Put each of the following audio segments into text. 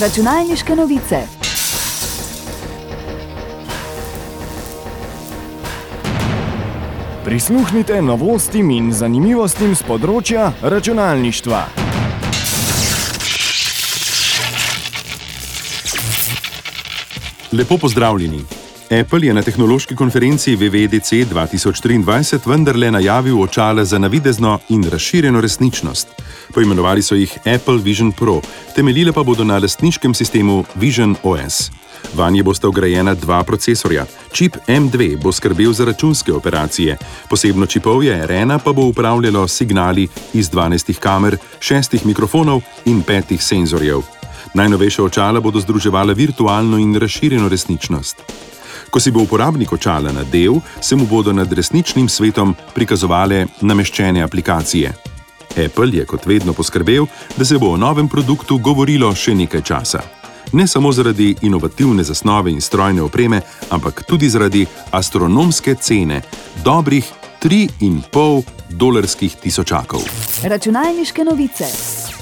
Računalniške novice. Prisluhnite novostim in zanimivostim z področja računalništva. Lepo pozdravljeni. Apple je na tehnološki konferenci WWDC 2023 vendarle najavil očala za navidezno in razširjeno resničnost. Poimenovali so jih Apple Vision Pro, temeljile pa bodo na lastniškem sistemu Vision OS. Vanje bosta vgrajena dva procesorja. Čip M2 bo skrbel za računske operacije, posebno čipovje R1 pa bo upravljalo signali iz 12 kamer, 6 mikrofonov in 5 senzorjev. Najnovejša očala bodo združevala virtualno in razširjeno resničnost. Ko si bo uporabnik očala nadel, se mu bodo nad resničnim svetom prikazovale nameščene aplikacije. Apple je kot vedno poskrbel, da se bo o novem produktu govorilo še nekaj časa. Ne samo zaradi inovativne zasnove in strojne opreme, ampak tudi zaradi astronomske cene, dobrih 3,5 dolarskih tisočakov. Računalniške novice.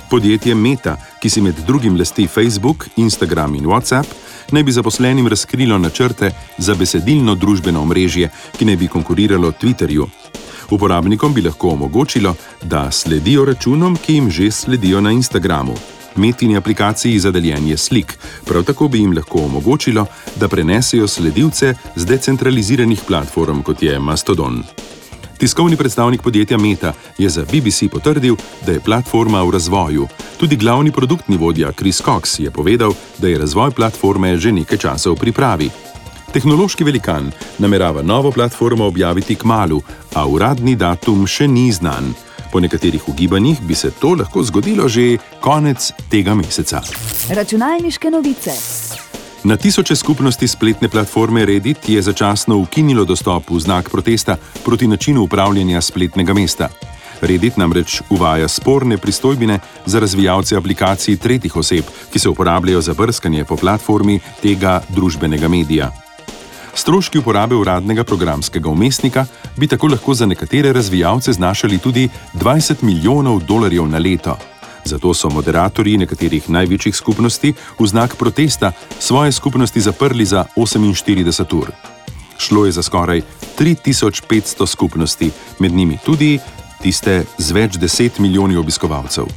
Podjetje Meta, ki si med drugim lasti Facebook, Instagram in WhatsApp, naj bi zaposlenim razkrilo načrte za besedilno družbeno omrežje, ki naj bi konkuriralo Twitterju. Uporabnikom bi lahko omogočilo, da sledijo računom, ki jim že sledijo na Instagramu. Metini aplikaciji za deljenje slik, prav tako bi jim lahko omogočilo, da prenesejo sledilce z decentraliziranih platform, kot je Mastodon. Tiskovni predstavnik podjetja Meta je za BBC potrdil, da je platforma v razvoju. Tudi glavni produktni vodja Chris Cox je povedal, da je razvoj platforme že nekaj časa v pripravi. Tehnološki velikan namerava novo platformo objaviti k malu, a uradni datum še ni znan. Po nekaterih ugibanjih bi se to lahko zgodilo že konec tega meseca. Računalniške novice. Na tisoče skupnosti spletne platforme Reddit je začasno ukinilo dostop v znak protesta proti načinu upravljanja spletnega mesta. Reddit namreč uvaja sporne pristojbine za razvijalce aplikacij tretjih oseb, ki se uporabljajo za brskanje po platformi tega družbenega medija. Stroški uporabe uradnega programskega umestnika bi tako lahko za nekatere razvijalce znašali tudi 20 milijonov dolarjev na leto. Zato so moderatorji nekaterih največjih skupnosti v znak protesta svoje skupnosti zaprli za 48 ur. Šlo je za skoraj 3500 skupnosti, med njimi tudi tiste z več deset milijoni obiskovalcev.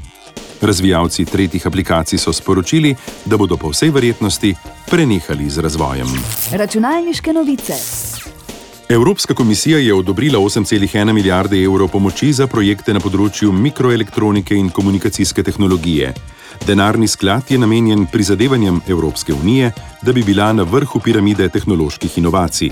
Razvijalci tretjih aplikacij so sporočili, da bodo po vsej verjetnosti prenehali z razvojem. Računalniške novice. Evropska komisija je odobrila 8,1 milijarde evrov pomoči za projekte na področju mikroelektronike in komunikacijske tehnologije. Denarni sklad je namenjen prizadevanjem Evropske unije, da bi bila na vrhu piramide tehnoloških inovacij.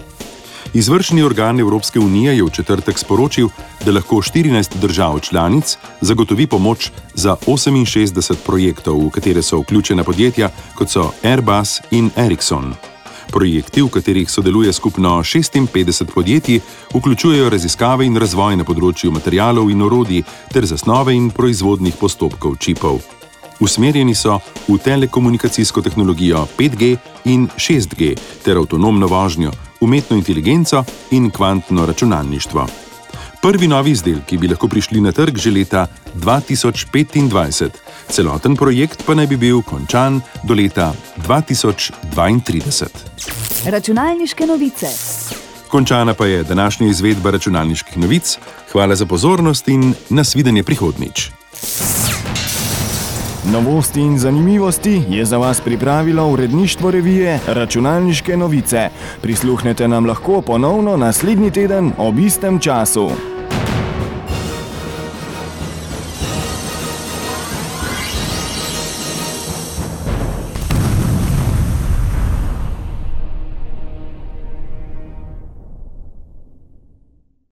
Izvršni organ Evropske unije je v četrtek sporočil, da lahko 14 držav članic zagotovi pomoč za 68 projektov, v katere so vključena podjetja kot so Airbus in Ericsson. Projekti, v katerih sodeluje skupno 56 podjetij, vključujejo raziskave in razvoj na področju materijalov in orodij ter zasnove in proizvodnih postopkov čipov. Usmerjeni so v telekomunikacijsko tehnologijo 5G in 6G ter avtonomno vožnjo, umetno inteligenco in kvantno računalništvo. Prvi novi izdelki bi lahko prišli na trg že leta 2025, celoten projekt pa naj bi bil končan do leta 2032. Računalniške novice. Končana pa je današnja izvedba računalniških novic. Hvala za pozornost in nasvidenje prihodnič. Novosti in zanimivosti je za vas pripravilo uredništvo revije Računalniške novice. Prisluhnete nam lahko ponovno naslednji teden ob istem času.